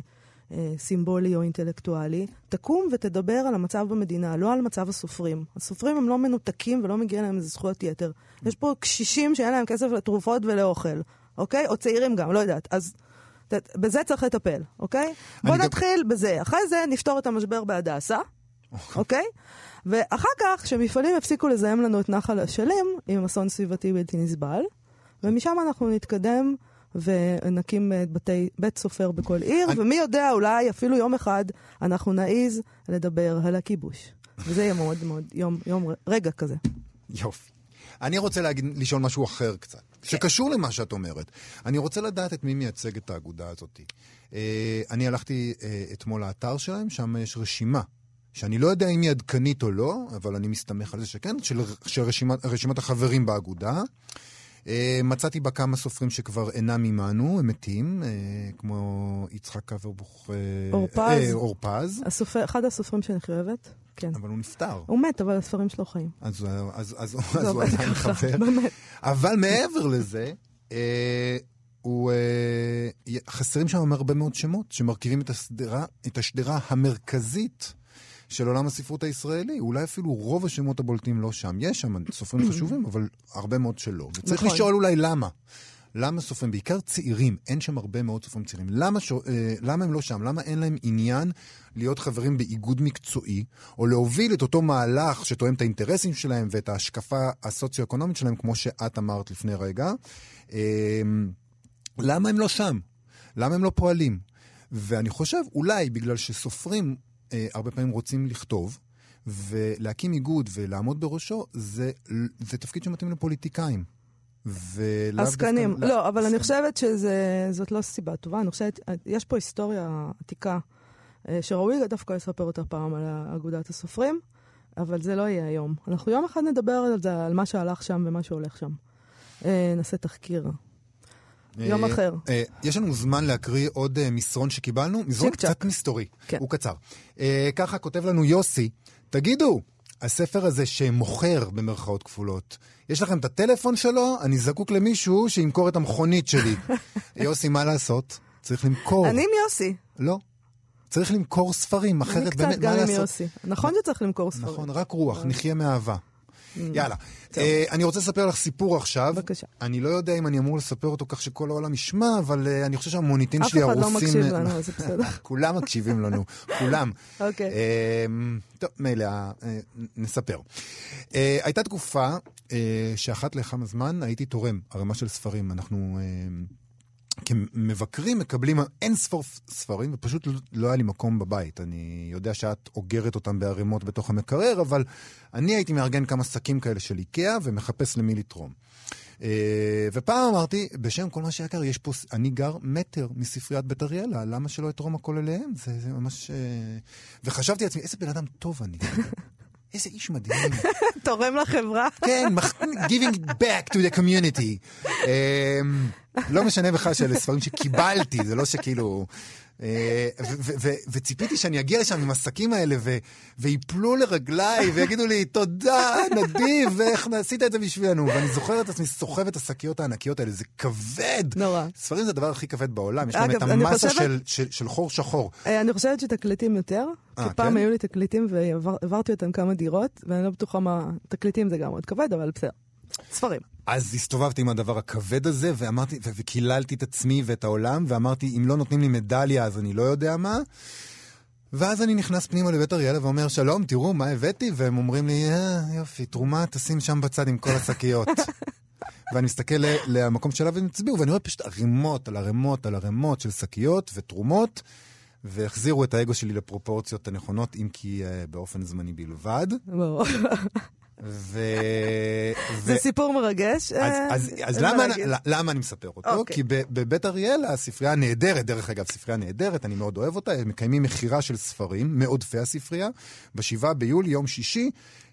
סימבולי או אינטלקטואלי, תקום ותדבר על המצב במדינה, לא על מצב הסופרים. הסופרים הם לא מנותקים ולא מגיע להם איזה זכויות יתר. יש פה קשישים שאין להם כסף לתרופות ולאוכל, אוקיי? או צעירים גם, לא יודעת. אז ת- בזה צריך לטפל, אוקיי? בוא גם- נתחיל בזה. אחרי זה נפתור את המשבר בהדסה, אוקיי? ואחר כך, שמפעלים יפסיקו לזהם לנו את נחל אשלים עם אסון סביבתי בלתי נסבל, ומשם אנחנו נתקדם ונקים אה, בתי, בית סופר בכל עיר, אני- ומי יודע, אולי אפילו יום אחד אנחנו נעז לדבר על הכיבוש. וזה יהיה מאוד מאוד יום, יום רגע כזה. יופי. אני רוצה להגיד, לשאול משהו אחר קצת, שקשור למה שאת אומרת. אני רוצה לדעת את מי מייצג את האגודה הזאת. אה, אני הלכתי אה, אתמול לאתר שלהם, שם יש רשימה, שאני לא יודע אם היא עדכנית או לא, אבל אני מסתמך על זה שכן, של, של רשימת, רשימת החברים באגודה. אה, מצאתי בה כמה סופרים שכבר אינם עמנו, הם מתים, אה, כמו יצחק אברבוך... אה, אורפז. אורפז, הסופר, אחד הסופרים שאני הכי אוהבת, כן. אבל הוא נפטר. הוא מת, אבל הספרים שלו חיים. אז, אז, אז, אז, זה אז הוא עדיין חבר. באמת. אבל מעבר לזה, אה, הוא, אה, חסרים שם הרבה מאוד שמות שמרכיבים את השדרה, את השדרה המרכזית של עולם הספרות הישראלי. אולי אפילו רוב השמות הבולטים לא שם. יש שם סופרים חשובים, אבל הרבה מאוד שלא. וצריך נכון. לשאול אולי למה. למה סופרים, בעיקר צעירים, אין שם הרבה מאוד סופרים צעירים. למה, ש... אה, למה הם לא שם? למה אין להם עניין להיות חברים באיגוד מקצועי, או להוביל את אותו מהלך שתואם את האינטרסים שלהם ואת ההשקפה הסוציו-אקונומית שלהם, כמו שאת אמרת לפני רגע? אה, למה הם לא שם? למה הם לא פועלים? ואני חושב, אולי בגלל שסופרים אה, הרבה פעמים רוצים לכתוב, ולהקים איגוד ולעמוד בראשו, זה, זה תפקיד שמתאים לפוליטיקאים. עסקנים. לא, אבל אני עסקנים. חושבת שזאת לא סיבה טובה. אני חושבת, יש פה היסטוריה עתיקה, אה, שראוי דווקא לספר אותה פעם על אגודת הסופרים, אבל זה לא יהיה היום. אנחנו יום אחד נדבר על זה, על מה שהלך שם ומה שהולך שם. אה, נעשה תחקיר. יום אה, אחר. אה, יש לנו זמן להקריא עוד אה, מסרון שקיבלנו, מסרון. קצת מסתורי, כן. הוא קצר. ככה כותב לנו יוסי, תגידו, הספר הזה שמוכר במרכאות כפולות, יש לכם את הטלפון שלו? אני זקוק למישהו שימכור את המכונית שלי. יוסי, מה לעשות? צריך למכור. אני עם יוסי. לא. צריך למכור ספרים, אחרת אני באמת, קצת גם מה עם לעשות? יוסי. נכון שצריך למכור ספרים. נכון, רק רוח, נחיה מאהבה. Mm. יאללה. אה, אני רוצה לספר לך סיפור עכשיו. בבקשה. אני לא יודע אם אני אמור לספר אותו כך שכל העולם ישמע, אבל אה, אני חושב שהמוניטין אף שלי אחד הרוסים... לא מקשיב לנו, זה בסדר. כולם מקשיבים לנו, כולם. אוקיי. אה, טוב, מילא, אה, נספר. הייתה תקופה שאחת לכמה זמן הייתי תורם ערימה של ספרים. אנחנו... כמבקרים מקבלים אין ספור ספרים, ופשוט לא- לא היה לי מקום בבית. אני יודע שאת אוגרת אותם בערימות בתוך המקרר, אבל אני הייתי מארגן כמה שקים כאלה של איקאה ומחפש למי לתרום. אה, ופעם אמרתי, בשם כל מה שיקר, יש פה, אני גר מטר מספריית בית אריאלה, למה שלא אתרום הכל אליהם? זה, זה ממש... אה, וחשבתי לעצמי, איזה בן אדם טוב אני. איזה איש מדהים. תורם לחברה. כן, giving back to the community. לא משנה בכלל שאלה ספרים שקיבלתי, זה לא שכאילו... אה, וציפיתי שאני אגיע לשם עם השקים האלה ויפלו לרגליי ויגידו לי, תודה, נדיב, ואיך עשית את זה בשבילנו. ואני זוכר את עצמי סוחב את השקיות הענקיות האלה, זה כבד. נורא. ספרים זה הדבר הכי כבד בעולם, יש להם את המסה של חור שחור. אה, אני חושבת שתקליטים יותר, אה, כי פעם כן? היו לי תקליטים והעברתי אותם כמה דירות, ואני לא בטוחה מה... תקליטים זה גם מאוד כבד, אבל בסדר. ספרים. אז הסתובבתי עם הדבר הכבד הזה, ואמרתי, וקיללתי את עצמי ואת העולם, ואמרתי, אם לא נותנים לי מדליה, אז אני לא יודע מה. ואז אני נכנס פנימה לבית אריאלה ואומר, שלום, תראו מה הבאתי, והם אומרים לי, אה, יופי, תרומה, תשים שם בצד עם כל השקיות. ואני מסתכל למקום שאליו הם הצביעו, ואני רואה פשוט ערימות על ערימות על ערימות של שקיות ותרומות, והחזירו את האגו שלי לפרופורציות הנכונות, אם כי uh, באופן זמני בלבד. ו... זה סיפור מרגש. אז, אה, אז, אז מה למה, אני מספר אותו? אוקיי. כי בבית אריאלה, הספרייה נהדרת, דרך אגב, ספרייה נהדרת, אני מאוד אוהב אותה, הם מקיימים מכירה של ספרים מעודפי הספרייה, בשבעה ביולי, יום שישי,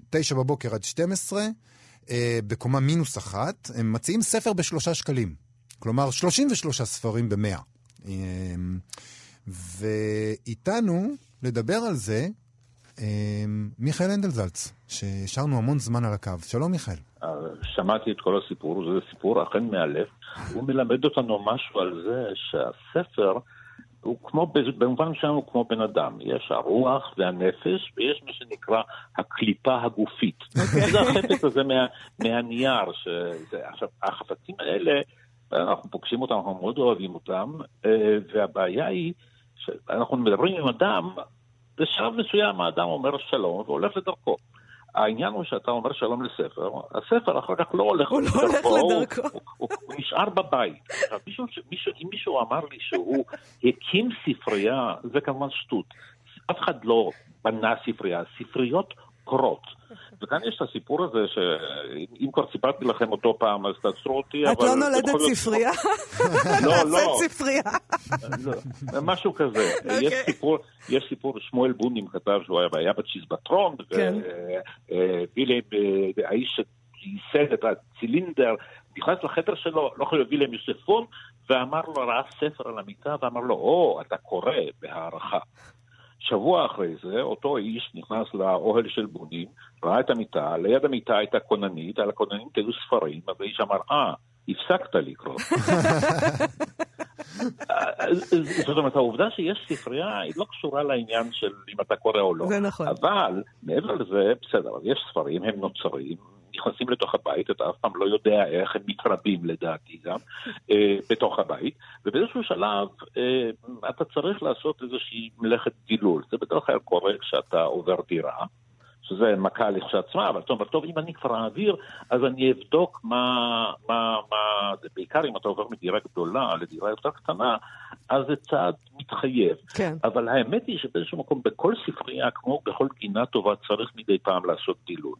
תשע בבוקר עד 12, אה, בקומה מינוס אחת, הם מציעים ספר בשלושה שקלים. כלומר, 33 ספרים במאה. אה, ואיתנו, לדבר על זה, אה, מיכאל הנדלזלץ, שהשארנו המון זמן על הקו. שלום, מיכאל. שמעתי את כל הסיפור, זה סיפור אכן מאלף. הוא מלמד אותנו משהו על זה שהספר הוא כמו, במובן מסוים הוא כמו בן אדם. יש הרוח והנפש, ויש מה שנקרא הקליפה הגופית. זה החפץ הזה מה, מהנייר. שזה, עכשיו, החפצים האלה, אנחנו פוגשים אותם, אנחנו מאוד אוהבים אותם, אה, והבעיה היא שאנחנו מדברים עם אדם, בשלב מסוים האדם אומר שלום והולך לדרכו. העניין הוא שאתה אומר שלום לספר, הספר אחר כך לא הולך הוא לא הולך לדרכו. הוא, הוא, הוא נשאר בבית. עכשיו, מישהו, מישהו, אם מישהו אמר לי שהוא הקים ספרייה, זה כמובן שטות. אף אחד לא בנה ספרייה, ספריות קורות. וכאן יש את הסיפור הזה, שאם כבר סיפרתי לכם אותו פעם, אז תעצרו אותי, את אבל... לא נולדת ספרייה? לא, לא. נעשית ספרייה. לא, משהו כזה. אוקיי. יש סיפור, יש סיפור, שמואל בונים כתב שהוא היה- בצ'יזבטרון, כן. ווילם, אה, האיש שייסד את הצילינדר, נכנס לחדר שלו, לא חושב וילם יוספון, ואמר לו, ראה ספר על המיטה, ואמר לו, או, אתה קורא בהערכה. שבוע אחרי זה, אותו איש נכנס לאוהל של בונים, ראה את המיטה, ליד המיטה הייתה כוננית, על הכוננית היו ספרים, אז האיש אמר, אה, הפסקת לקרוא. זאת אומרת, העובדה שיש ספרייה היא לא קשורה לעניין של אם אתה קורא או לא. זה נכון. אבל מעבר לזה, בסדר, יש ספרים, הם נוצרים, נכנסים לתוך הבית, אתה אף פעם לא יודע איך הם מתרבים לדעתי גם, אה, בתוך הבית, ובאיזשהו שלב אה, אתה צריך לעשות איזושהי מלאכת דילול. זה בדרך כלל קורה כשאתה עובר דירה. שזה מכה לכשעצמה, אבל טוב, טוב, אם אני כבר אעביר, אז אני אבדוק מה, מה, מה, בעיקר אם אתה עובר מדירה גדולה לדירה יותר קטנה, אז זה צעד מתחייב. כן. אבל האמת היא שבאיזשהו מקום, בכל ספרייה, כמו בכל גינה טובה, צריך מדי פעם לעשות דילול.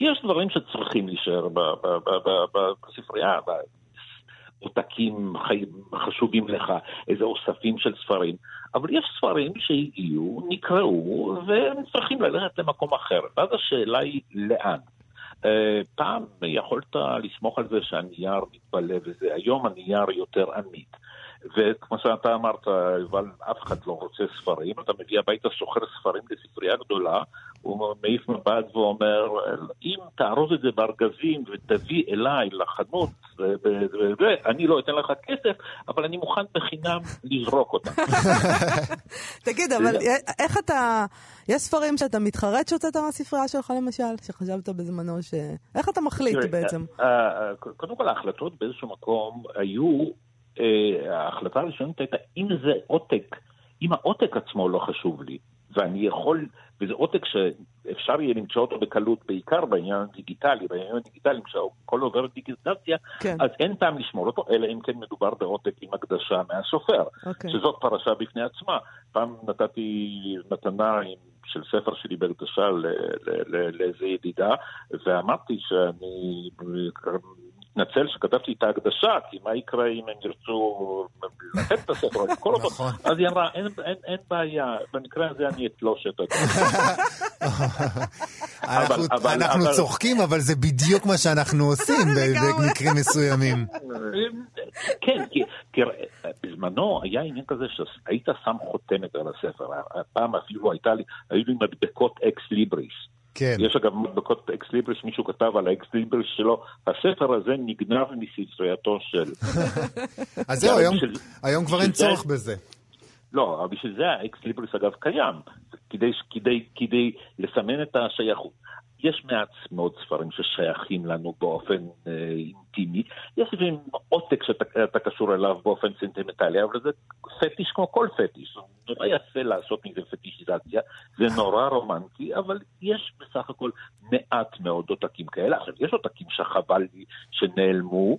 יש דברים שצריכים להישאר בספרייה, עותקים חשובים לך, איזה אוספים של ספרים, אבל יש ספרים שהגיעו, נקראו, והם צריכים ללכת למקום אחר. ואז השאלה היא לאן. אה, פעם יכולת לסמוך על זה שהנייר מתבלה וזה, היום הנייר יותר עמיד. וכמו שאתה אמרת, יובל, אף אחד לא רוצה ספרים, אתה מביא הביתה סוחר ספרים לספרייה גדולה, הוא מעיף מבט ואומר, אם תארוז את זה בארגזים ותביא אליי לחנות, ואני לא אתן לך כסף, אבל אני מוכן בחינם לזרוק אותם. תגיד, אבל איך אתה... יש ספרים שאתה מתחרט שהוצאת מהספרייה שלך למשל? שחשבת בזמנו ש... איך אתה מחליט בעצם? אה, אה, קודם כל ההחלטות באיזשהו מקום היו, ההחלטה הראשונית הייתה אם זה עותק, אם העותק עצמו לא חשוב לי, ואני יכול, וזה עותק שאפשר יהיה למצוא אותו בקלות, בעיקר בעניין הדיגיטלי, בעניין הדיגיטלי, כשהכל עובר דיגיטציה, כן. אז אין טעם לשמור אותו, אלא אם כן מדובר בעותק עם הקדשה מהסופר, אוקיי. שזאת פרשה בפני עצמה. פעם נתתי מתנה עם... של ספר שלי בהקדשה לאיזה ידידה, ואמרתי שאני מתנצל שכתבתי את ההקדשה, כי מה יקרה אם הם ירצו לתת את הספר, או למכור אותו? אז היא אמרה, אין, אין, אין בעיה, במקרה הזה אני אתלוש את זה. אנחנו- אבל- אנחנו אבל- צוחקים, אבל זה בדיוק מה שאנחנו עושים. במקרים מסוימים. כן, כי תראה, בזמנו היה עניין כזה שהיית שם חותמת על הספר. פעם אפילו הייתה לי, היו לי מדבקות אקס ליבריס. כן. יש אגב מדבקות אקס ליבריס, מישהו כתב על האקס ליבריס שלו, הספר הזה נגנב מספרייתו של... אז זהו, היום- בשביל- היום כבר אין בשביל זה- צורך בזה. לא, אבל בשביל זה האקס ליבריס אגב קיים, כדי, כדי, כדי לסמן את השייכות. יש מעט מאוד ספרים ששייכים לנו באופן אה, אינטימי, יש לפעמים עותק ששאתה אתה קשור אליו באופן סנטימנטלי, אבל זה פטיש כמו כל פטיש, נורא יפה לעשות מזה פטישיזציה, זה נורא רומנטי, אבל יש בסך הכל מעט מאוד עותקים כאלה. עכשיו, יש עותקים שחבל לי שנעלמו,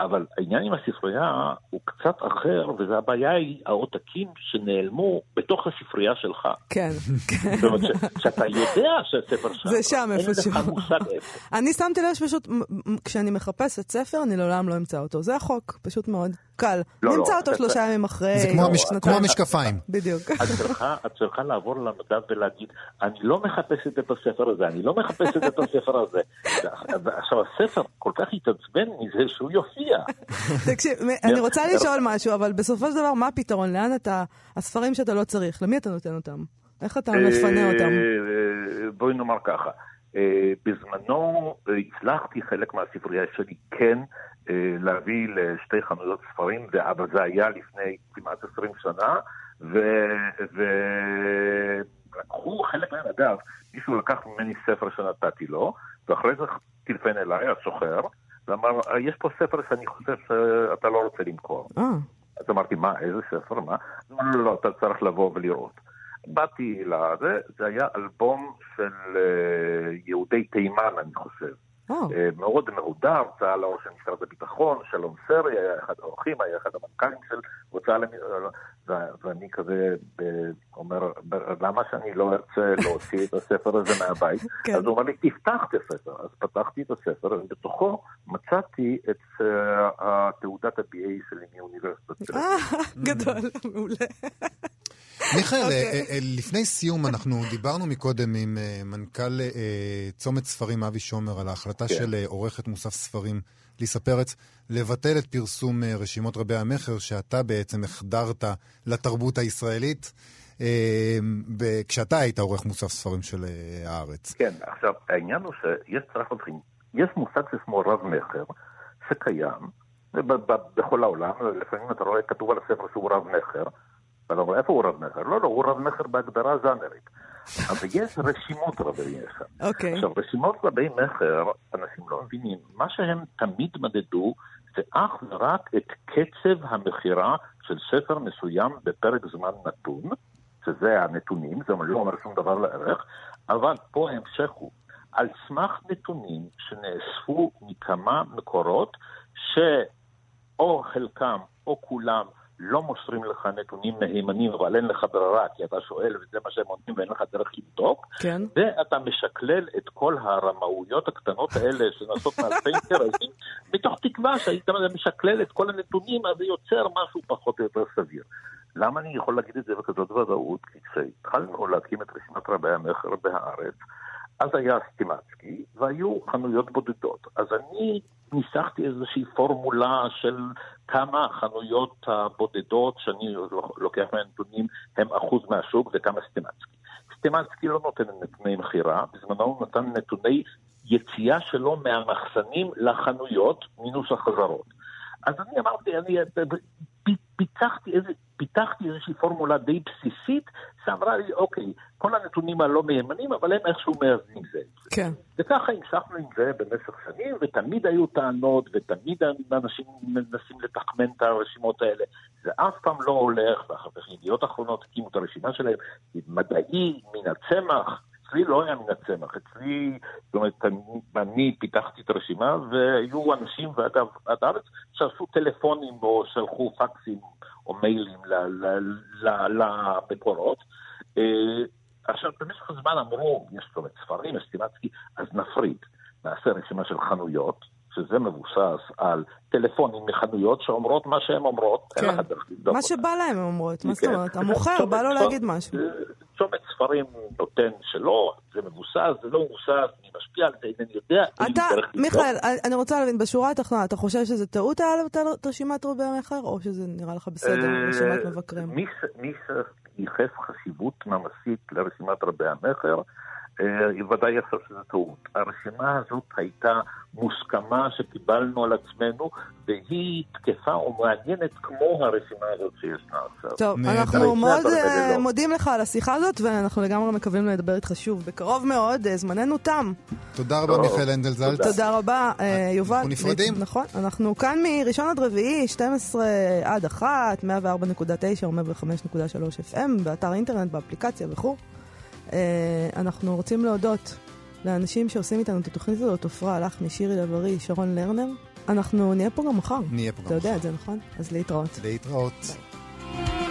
אבל העניין עם הספרייה הוא קצת אחר, והבעיה היא העותקים שנעלמו בתוך הספרייה שלך. כן, כן. זאת אומרת, שאתה יודע שהספר שם, זה שם אין איפשהו. לך מושג איפה. אני שמתי לב שפשוט, כשאני מחפשת ספר, אני לעולם לא אמצא אותו. זה החוק, פשוט מאוד קל. לא, נמצא לא, אותו שלושה ימים אחרי. זה כמו המש-. כמו המשקפיים. בדיוק. את צריכה, את צריכה לעבור למדף ולהגיד, אני לא מחפשת את הספר הזה, אני לא מחפשת את הספר הזה. עכשיו, הספר כל כך התעצבן מזה שהוא יופיע. תקשיב, אני רוצה לשאול משהו, אבל בסופו של דבר, מה הפתרון? לאן אתה, הספרים שאתה לא צריך, למי אתה נותן אותם? איך אתה מפנה אותם? אה, בואי נאמר ככה, אה, בזמנו אה, הצלחתי חלק מהספרייה שלי כן אה, להביא לשתי חנויות ספרים, ו- אבל זה היה לפני כמעט 20 שנה, ו- ולקחו חלק מהם, אגב, מישהו לקח ממני ספר שנתתי לו, ואחרי זה טלפן אליי, הסוחר, ואמר, "אה, יש פה ספר שאני חושב שאתה לא רוצה למכור. אה, אז אמרתי, מה, איזה ספר, מה? אמר, לא, לא, אתה צריך לבוא ולראות. באתי לזה, זה היה אלבום של אה, יהודי תימן, אני חושב. אה, מאוד מהודר, צה"ל האור של משרד הביטחון, שלום סרי היה אחד האורחים, היה אחד המנכ"לים של הוצאה למ... ו- ואני כזה אומר, למה שאני לא ארצה להוציא את הספר הזה מהבית? כן. אז הוא אמר לי, תפתח את הספר. אז פתחתי את הספר, ובתוכו מצאתי את אה, תעודת ה-BA שלי מאוניברסיטת תל גדול, מעולה. מיכאל, אוקיי. אה, אה, לפני סיום, אנחנו דיברנו מקודם עם אה, מנכ"ל צומת ספרים אבי שומר על ההחלטה כן. של עורכת מוסף ספרים ליסה פרץ לבטל את פרסום רשימות רבי המכר שאתה בעצם החדרת לתרבות הישראלית כשאתה היית עורך מוסף ספרים של הארץ. כן, עכשיו, העניין הוא שיש צריך להתחיל, יש מושג ששמו רב-מכר, שקיים ב- ב- בכל העולם, לפעמים אתה רואה כתוב על הספר שהוא רב-מכר, ואתה אומר, איפה הוא רב-מכר? לא, לא, הוא רב-מכר בהגדרה ז'אנרית. אבל יש רשימות רבי מכר. אוקיי. עכשיו, רשימות רבי מכר, אנשים לא מבינים, מה שהם תמיד מדדו זה אך ורק את קצב המכירה של ספר מסוים בפרק זמן נתון, שזה הנתונים, זה לא אומר שום דבר לערך, אבל פה ההמשך הוא, על סמך נתונים שנאספו מכמה מקורות, שאו חלקם או כולם לא מוסרים לך נתונים מהימנים, אבל אין לך ברירה, כי אתה שואל וזה מה שהם עונים ואין לך דרך לבדוק, כן. ואתה משקלל את כל הרמאויות הקטנות האלה שנעשות מאלפי אינטרסים, מתוך תקווה שהיית משקלל את כל הנתונים, אז זה יוצר משהו פחות או יותר סביר. למה אני יכול להגיד את זה בכזאת ודאות? כי כשהתחלנו להקים את רשימת רבי המכר בהארץ, אז היה סטימצקי, והיו חנויות בודדות. אז אני ניסחתי איזושהי פורמולה של כמה החנויות הבודדות שאני לוקח מהן נתונים הם אחוז מהשוק וכמה סטימצקי. סטימצקי לא נותן נתוני מכירה, בזמנו הוא נתן נתוני יציאה שלו מהמחסנים לחנויות, מינוס החזרות. אז אני אמרתי, אני פיתחתי, איזה, פיתחתי איזושהי פורמולה די בסיסית, שאמרה לי, אוקיי, כל הנתונים הלא מהימנים, אבל הם איכשהו מאזנים זה. כן. וככה המשכנו עם זה במשך שנים, ותמיד היו טענות, ותמיד אנשים מנסים לתחמן את הרשימות האלה. זה אף פעם לא הולך, ואחר כך ידיעות אחרונות הקימו את הרשימה שלהם, מדעי, מן הצמח. אצלי לא היה מן הצמח, אצלי, זאת אומרת, אני פיתחתי את הרשימה, והיו אנשים, ואגב, עד הארץ, שעשו טלפונים או שלחו פקסים או מיילים למקורות. אה, עכשיו, במשך הזמן אמרו, יש זאת אומרת ספרים, יש סטימצקי, אז נפריד. נעשה רשימה של חנויות, שזה מבוסס על טלפונים מחנויות שאומרות מה שהן אומרות. כן, מה שבא להם הן אומרות, מה זאת כן. אומרת? המוכר, בא לו להגיד משהו. צומת ספרים נותן שלא, זה מבוסס, זה לא מבוסס, אני משפיע על זה, אינני יודע. אתה, מיכאל, אני רוצה להבין, בשורה התחתונה, אתה חושב שזה טעות היה לבטל את רשימת רובי המכר, או שזה נראה לך בסדר, אה, רשימת מבקרים? מי שייחס חשיבות ממשית לרשימת רבי המכר, אה, ודאי יחשוב שזה טעות. הרשימה הזאת הייתה מוסכמה שקיבלנו על עצמנו, והיא תקפה ומעניינת כמו הרשימה הזאת שישנה עכשיו. טוב, אנחנו מאוד uh, מודים לך על השיחה הזאת, ואנחנו לגמרי מקווים לדבר איתך שוב בקרוב מאוד, uh, זמננו תם. תודה רבה, מיכאל הנדלזלץ. תודה רבה, יובל. אנחנו נפרדים. נכון, אנחנו כאן מראשון עד רביעי, 12 עד 1, 104.9 או 105.3 FM, באתר אינטרנט, באפליקציה וכו'. אה, אנחנו רוצים להודות לאנשים שעושים איתנו את התוכנית הזאת, עפרה לחמי, שירי לב-ארי, שרון לרנר. אנחנו נהיה פה גם מחר. נהיה פה גם מחר. אתה יודע את זה, נכון? אז להתראות. להתראות. ביי.